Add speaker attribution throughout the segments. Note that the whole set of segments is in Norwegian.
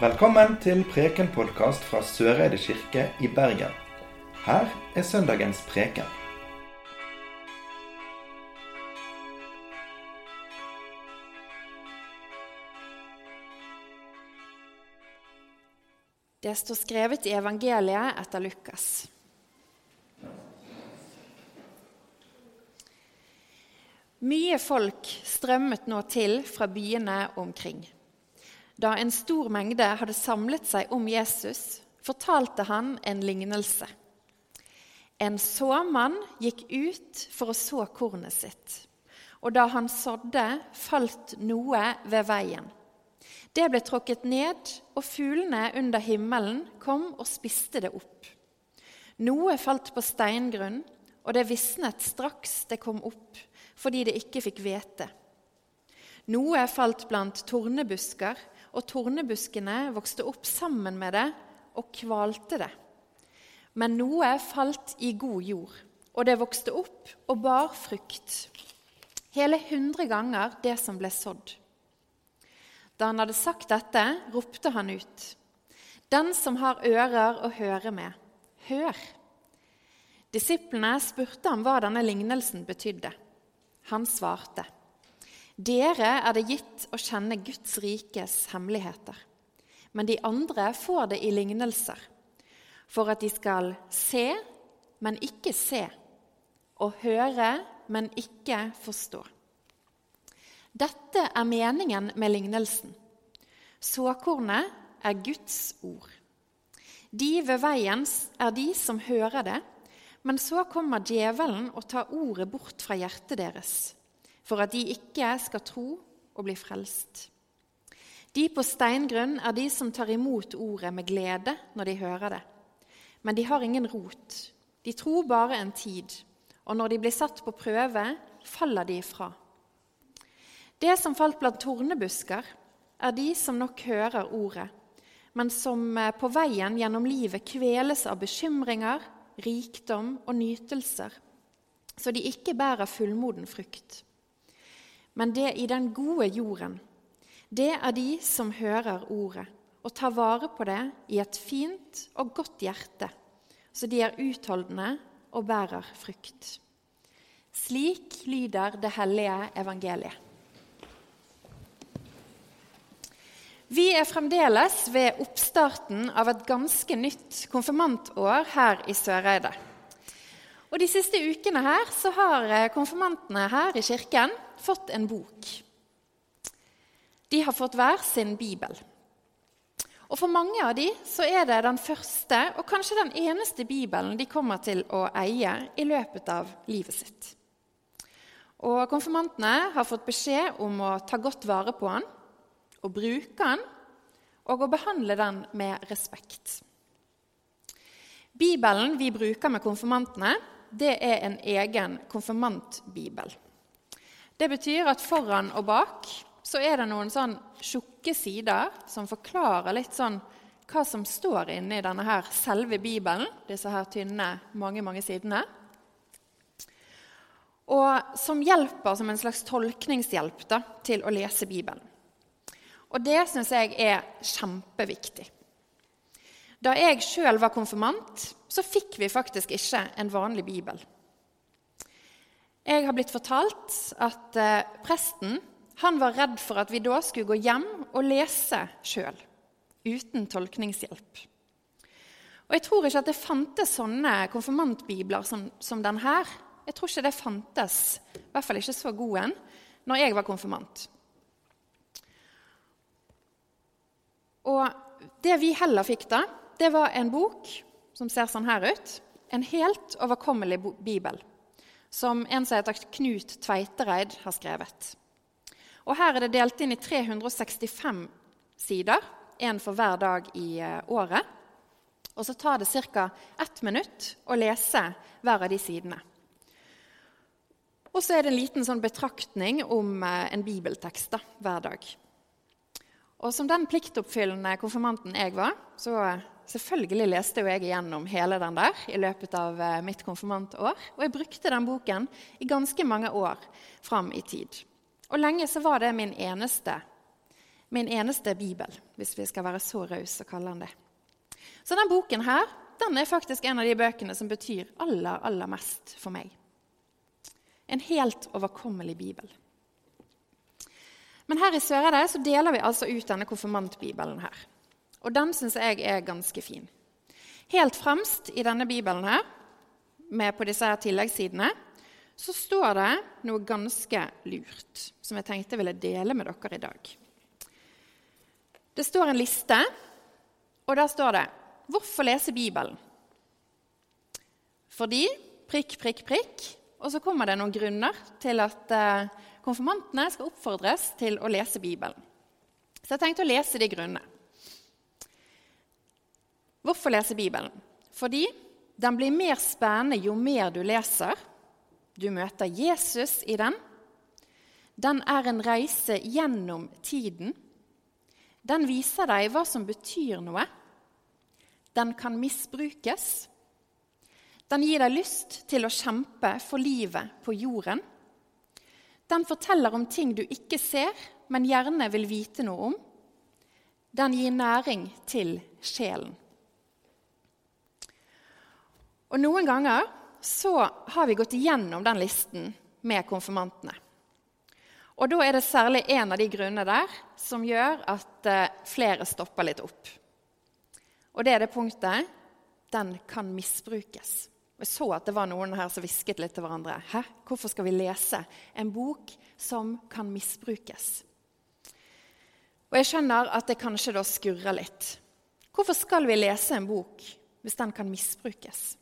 Speaker 1: Velkommen til Preken-podkast fra Søreide kirke i Bergen. Her er søndagens preken.
Speaker 2: Det står skrevet i evangeliet etter Lukas. Mye folk strømmet nå til fra byene omkring. Da en stor mengde hadde samlet seg om Jesus, fortalte han en lignelse. En såmann gikk ut for å så kornet sitt, og da han sådde, falt noe ved veien. Det ble tråkket ned, og fuglene under himmelen kom og spiste det opp. Noe falt på steingrunn, og det visnet straks det kom opp fordi det ikke fikk hvete. Noe falt blant tornebusker, og tornebuskene vokste opp sammen med det og kvalte det. Men noe falt i god jord, og det vokste opp og bar frukt. Hele hundre ganger det som ble sådd. Da han hadde sagt dette, ropte han ut. Den som har ører å høre med, hør! Disiplene spurte ham hva denne lignelsen betydde. Han svarte, Dere er det gitt å kjenne Guds rikes hemmeligheter, men de andre får det i lignelser, for at de skal se, men ikke se, og høre, men ikke forstå. Dette er meningen med lignelsen. Såkornet er Guds ord. De ved veien er de som hører det, men så kommer djevelen og tar ordet bort fra hjertet deres, for at de ikke skal tro og bli frelst. De på steingrunn er de som tar imot ordet med glede når de hører det. Men de har ingen rot. De tror bare en tid, og når de blir satt på prøve, faller de ifra. Det som falt blant tornebusker, er de som nok hører ordet, men som på veien gjennom livet kveles av bekymringer, rikdom og nytelser, så de ikke bærer fullmoden frukt. Men det i den gode jorden, det er de som hører ordet og tar vare på det i et fint og godt hjerte, så de er utholdende og bærer frukt. Slik lyder det hellige evangeliet. Vi er fremdeles ved oppstarten av et ganske nytt konfirmantår her i Søreide. Og De siste ukene her så har konfirmantene her i kirken fått en bok. De har fått hver sin bibel. Og For mange av de så er det den første og kanskje den eneste bibelen de kommer til å eie i løpet av livet sitt. Og Konfirmantene har fått beskjed om å ta godt vare på den å bruke den og å behandle den med respekt. Bibelen vi bruker med konfirmantene, det er en egen konfirmantbibel. Det betyr at foran og bak så er det noen sånn tjukke sider som forklarer litt sånn hva som står inni denne her selve Bibelen, disse her tynne, mange, mange sidene. Og som hjelper som en slags tolkningshjelp da, til å lese Bibelen. Og det syns jeg er kjempeviktig. Da jeg sjøl var konfirmant, så fikk vi faktisk ikke en vanlig bibel. Jeg har blitt fortalt at eh, presten var redd for at vi da skulle gå hjem og lese sjøl, uten tolkningshjelp. Og Jeg tror ikke at det fantes sånne konfirmantbibler som, som den her. Jeg tror ikke det fantes, i hvert fall ikke så god en, når jeg var konfirmant. Og det vi heller fikk da, det var en bok som ser sånn her ut. En helt overkommelig bibel, som en som heter Knut Tveitereid har skrevet. Og Her er det delt inn i 365 sider, én for hver dag i eh, året. Og så tar det ca. ett minutt å lese hver av de sidene. Og så er det en liten sånn betraktning om eh, en bibeltekst da, hver dag. Og som den pliktoppfyllende konfirmanten jeg var, så selvfølgelig leste jeg igjennom hele den der i løpet av eh, mitt konfirmantår. Og jeg brukte den boken i ganske mange år fram i tid. Og lenge så var det min eneste Min eneste bibel, hvis vi skal være så rause og kalle den det. Så denne boken her, den er faktisk en av de bøkene som betyr aller, aller mest for meg. En helt overkommelig bibel. Men her i Søreide så deler vi altså ut denne konfirmantbibelen her. Og den syns jeg er ganske fin. Helt fremst i denne bibelen her, med på disse her tilleggssidene, så står det noe ganske lurt som jeg tenkte jeg ville dele med dere i dag. Det står en liste, og der står det 'Hvorfor lese Bibelen?' Fordi prikk, prikk, prikk. Og så kommer det noen grunner til at eh, konfirmantene skal oppfordres til å lese Bibelen. Så jeg tenkte å lese de grunnene. Hvorfor lese Bibelen? Fordi den blir mer spennende jo mer du leser. Du møter Jesus i den. Den er en reise gjennom tiden. Den viser deg hva som betyr noe. Den kan misbrukes. Den gir deg lyst til å kjempe for livet på jorden. Den forteller om ting du ikke ser, men gjerne vil vite noe om. Den gir næring til sjelen. Og Noen ganger så har vi gått igjennom den listen med konfirmantene. Og Da er det særlig en av de grunnene der som gjør at eh, flere stopper litt opp. Og det er det punktet den kan misbrukes. Jeg så at det var noen her som hvisket litt til hverandre. Hæ? Hvorfor skal vi lese en bok som kan misbrukes? Og jeg skjønner at det kanskje da skurrer litt. Hvorfor skal vi lese en bok hvis den kan misbrukes?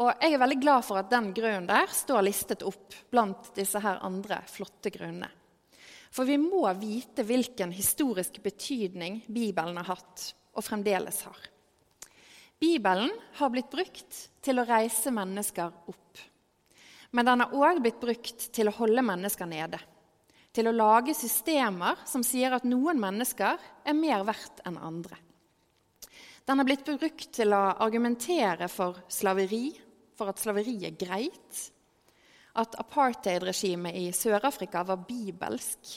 Speaker 2: Og jeg er veldig glad for at den grunnen der står listet opp blant disse her andre flotte grunnene. For vi må vite hvilken historisk betydning Bibelen har hatt, og fremdeles har. Bibelen har blitt brukt til å reise mennesker opp. Men den har òg blitt brukt til å holde mennesker nede. Til å lage systemer som sier at noen mennesker er mer verdt enn andre. Den har blitt brukt til å argumentere for slaveri, for at slaveri er greit, at apartheidregimet i Sør-Afrika var bibelsk.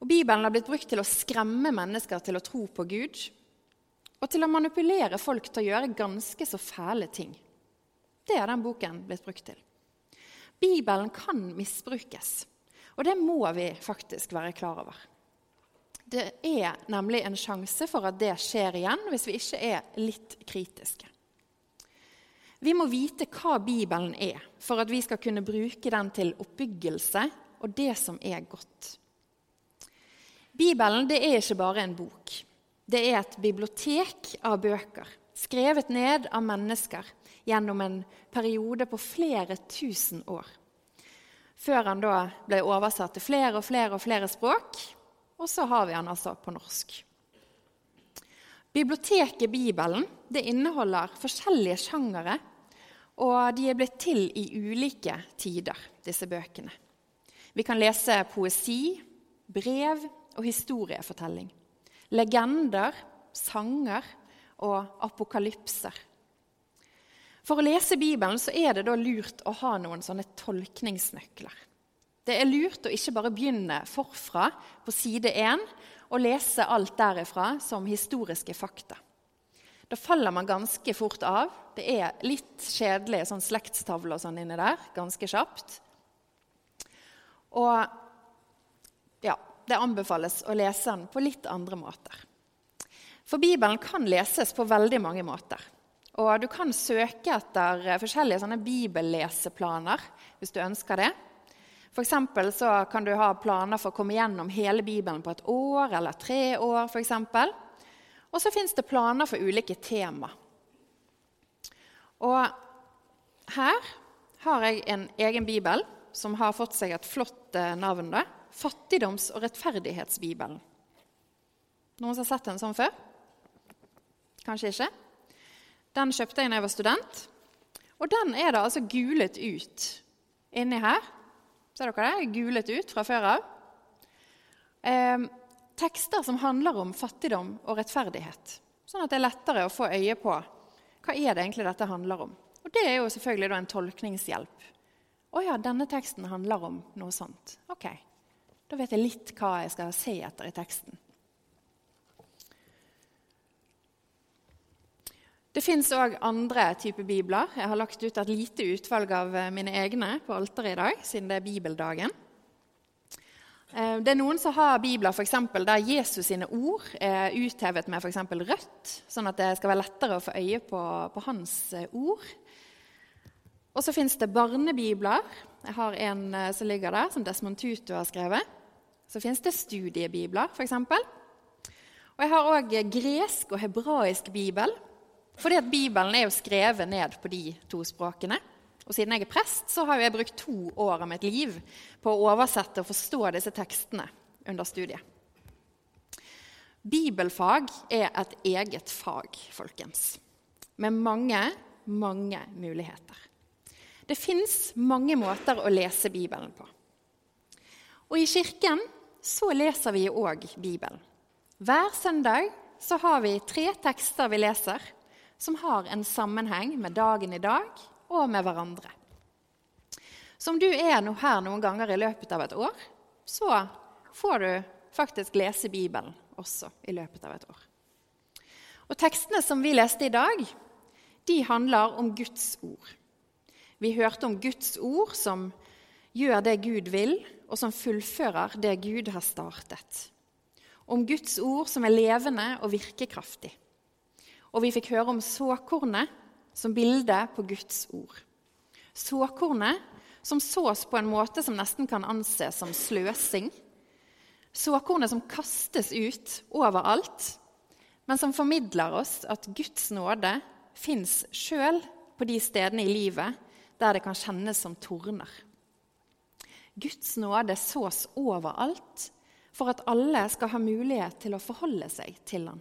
Speaker 2: Og Bibelen har blitt brukt til å skremme mennesker til å tro på Gud, og til å manipulere folk til å gjøre ganske så fæle ting. Det har den boken blitt brukt til. Bibelen kan misbrukes, og det må vi faktisk være klar over. Det er nemlig en sjanse for at det skjer igjen, hvis vi ikke er litt kritiske. Vi må vite hva Bibelen er, for at vi skal kunne bruke den til oppbyggelse og det som er godt. Bibelen det er ikke bare en bok. Det er et bibliotek av bøker, skrevet ned av mennesker gjennom en periode på flere tusen år. Før han da ble oversatt til flere og flere og flere språk, og så har vi han altså på norsk. Biblioteket Bibelen det inneholder forskjellige sjangere og de er blitt til i ulike tider, disse bøkene. Vi kan lese poesi, brev og historiefortelling. Legender, sanger og apokalypser. For å lese Bibelen så er det da lurt å ha noen sånne tolkningsnøkler. Det er lurt å ikke bare begynne forfra på side 1 og lese alt derifra som historiske fakta. Da faller man ganske fort av. Det er litt kjedelig sånn slektstavle og sånn inni der ganske kjapt. Og ja, det anbefales å lese den på litt andre måter. For Bibelen kan leses på veldig mange måter. Og du kan søke etter forskjellige sånne bibelleseplaner hvis du ønsker det. For så kan du ha planer for å komme gjennom hele Bibelen på et år eller tre år. For eksempel. Og så fins det planer for ulike tema. Og her har jeg en egen bibel som har fått seg et flott eh, navn. Da. Fattigdoms- og rettferdighetsbibelen. Noen som har sett den sånn før? Kanskje ikke? Den kjøpte jeg da jeg var student. Og den er det altså gulet ut inni her. Ser dere det? Gulet ut fra før av. Eh, tekster som handler om fattigdom og rettferdighet. Sånn at det er lettere å få øye på hva er det egentlig dette handler om. Og Det er jo selvfølgelig en tolkningshjelp. Å ja, denne teksten handler om noe sånt. Ok, Da vet jeg litt hva jeg skal se etter i teksten. Det fins òg andre typer bibler. Jeg har lagt ut et lite utvalg av eh, mine egne på alteret i dag, siden det er bibeldagen. Eh, det er noen som har bibler for eksempel, der Jesus sine ord er uthevet med f.eks. rødt, sånn at det skal være lettere å få øye på, på hans eh, ord. Og så fins det barnebibler. Jeg har en som ligger der, som Desmond Tutu har skrevet. Så fins det studiebibler, f.eks. Og jeg har òg gresk og hebraisk bibel. Fordi at Bibelen er jo skrevet ned på de to språkene. Og siden jeg er prest, så har jeg brukt to år av mitt liv på å oversette og forstå disse tekstene under studiet. Bibelfag er et eget fag, folkens, med mange, mange muligheter. Det fins mange måter å lese Bibelen på. Og i kirken så leser vi òg Bibelen. Hver søndag så har vi tre tekster vi leser som har en sammenheng med dagen i dag og med hverandre. Så om du er her noen ganger i løpet av et år, så får du faktisk lese Bibelen også i løpet av et år. Og Tekstene som vi leste i dag, de handler om Guds ord. Vi hørte om Guds ord som gjør det Gud vil, og som fullfører det Gud har startet. Om Guds ord som er levende og virkekraftig. Og vi fikk høre om såkornet som bilde på Guds ord. Såkornet som sås på en måte som nesten kan anses som sløsing. Såkornet som kastes ut overalt, men som formidler oss at Guds nåde fins sjøl på de stedene i livet der det kan kjennes som torner. Guds nåde sås overalt for at alle skal ha mulighet til å forholde seg til Han.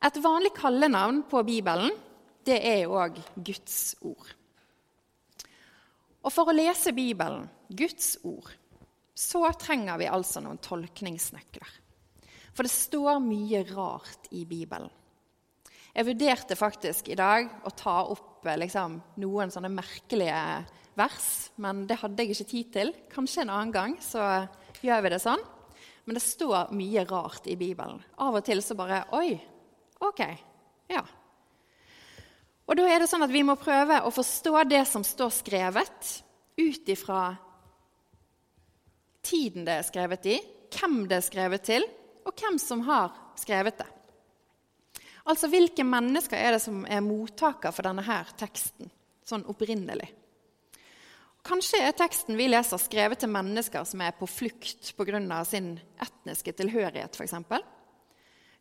Speaker 2: Et vanlig kallenavn på Bibelen det er jo òg Guds ord. Og For å lese Bibelen, Guds ord, så trenger vi altså noen tolkningsnøkler. For det står mye rart i Bibelen. Jeg vurderte faktisk i dag å ta opp eh, liksom, noen sånne merkelige vers, men det hadde jeg ikke tid til. Kanskje en annen gang så gjør vi det sånn. Men det står mye rart i Bibelen. Av og til så bare Oi, Ok, ja. Og da er det sånn at Vi må prøve å forstå det som står skrevet, ut ifra tiden det er skrevet i, hvem det er skrevet til, og hvem som har skrevet det. Altså hvilke mennesker er det som er mottaker for denne her teksten, sånn opprinnelig? Kanskje er teksten vi leser, skrevet til mennesker som er på flukt pga. sin etniske tilhørighet, f.eks.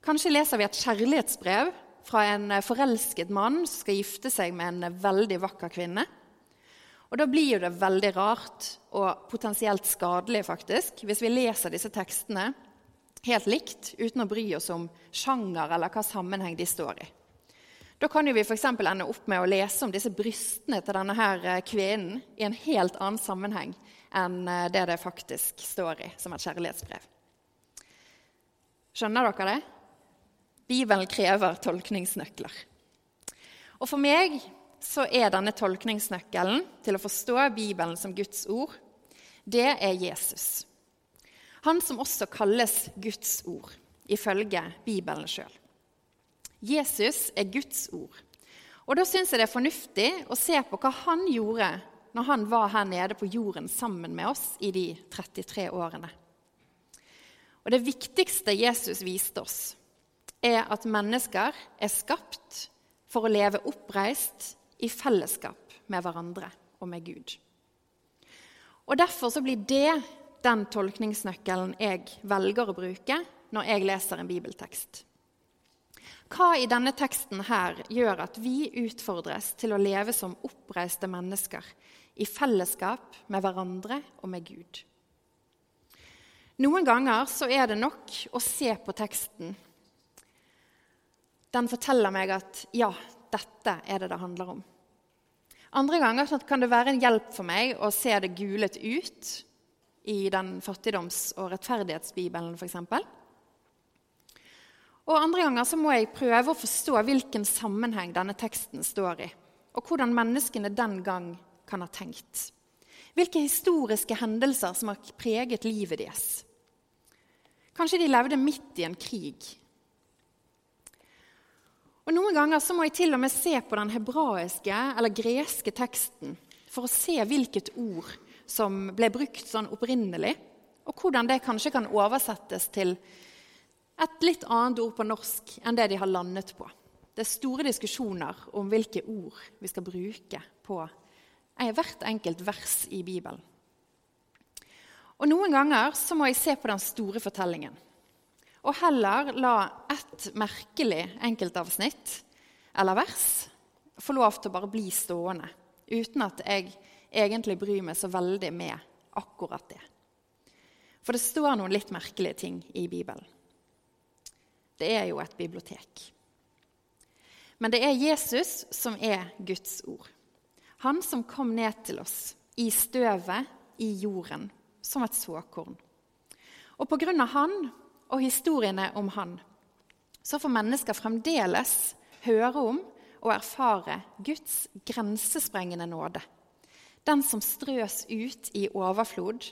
Speaker 2: Kanskje leser vi et kjærlighetsbrev fra en forelsket mann som skal gifte seg med en veldig vakker kvinne. Og Da blir jo det veldig rart og potensielt skadelig faktisk, hvis vi leser disse tekstene helt likt uten å bry oss om sjanger eller hva sammenheng de står i. Da kan jo vi f.eks. ende opp med å lese om disse brystene til denne her eh, kvinnen i en helt annen sammenheng enn eh, det det faktisk står i som et kjærlighetsbrev. Skjønner dere det? Bibelen krever tolkningsnøkler. Og For meg så er denne tolkningsnøkkelen til å forstå Bibelen som Guds ord, det er Jesus. Han som også kalles Guds ord, ifølge Bibelen sjøl. Jesus er Guds ord. Og Da syns jeg det er fornuftig å se på hva han gjorde når han var her nede på jorden sammen med oss i de 33 årene. Og Det viktigste Jesus viste oss, er at mennesker er skapt for å leve oppreist i fellesskap med hverandre og med Gud. Og Derfor så blir det den tolkningsnøkkelen jeg velger å bruke når jeg leser en bibeltekst. Hva i denne teksten her gjør at vi utfordres til å leve som oppreiste mennesker i fellesskap med hverandre og med Gud? Noen ganger så er det nok å se på teksten den forteller meg at ja, dette er det det handler om. Andre ganger kan det være en hjelp for meg å se det gulet ut i den fattigdoms- og rettferdighetsbibelen f.eks. Og andre ganger så må jeg prøve å forstå hvilken sammenheng denne teksten står i, og hvordan menneskene den gang kan ha tenkt. Hvilke historiske hendelser som har preget livet deres. Kanskje de levde midt i en krig. Og Noen ganger så må jeg til og med se på den hebraiske eller greske teksten for å se hvilket ord som ble brukt sånn opprinnelig, og hvordan det kanskje kan oversettes til et litt annet ord på norsk enn det de har landet på. Det er store diskusjoner om hvilke ord vi skal bruke på hvert enkelt vers i Bibelen. Og Noen ganger så må jeg se på den store fortellingen. Og heller la ett merkelig enkeltavsnitt eller vers få lov til å bare bli stående, uten at jeg egentlig bryr meg så veldig med akkurat det. For det står noen litt merkelige ting i Bibelen. Det er jo et bibliotek. Men det er Jesus som er Guds ord. Han som kom ned til oss i støvet, i jorden, som et såkorn. Og på grunn av han og historiene om han, så får mennesker fremdeles høre om og erfare Guds grensesprengende nåde. Den som strøs ut i overflod,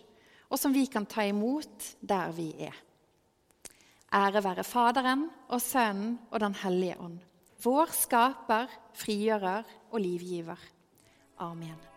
Speaker 2: og som vi kan ta imot der vi er. Ære være Faderen og Sønnen og Den hellige ånd, vår skaper, frigjører og livgiver. Amen.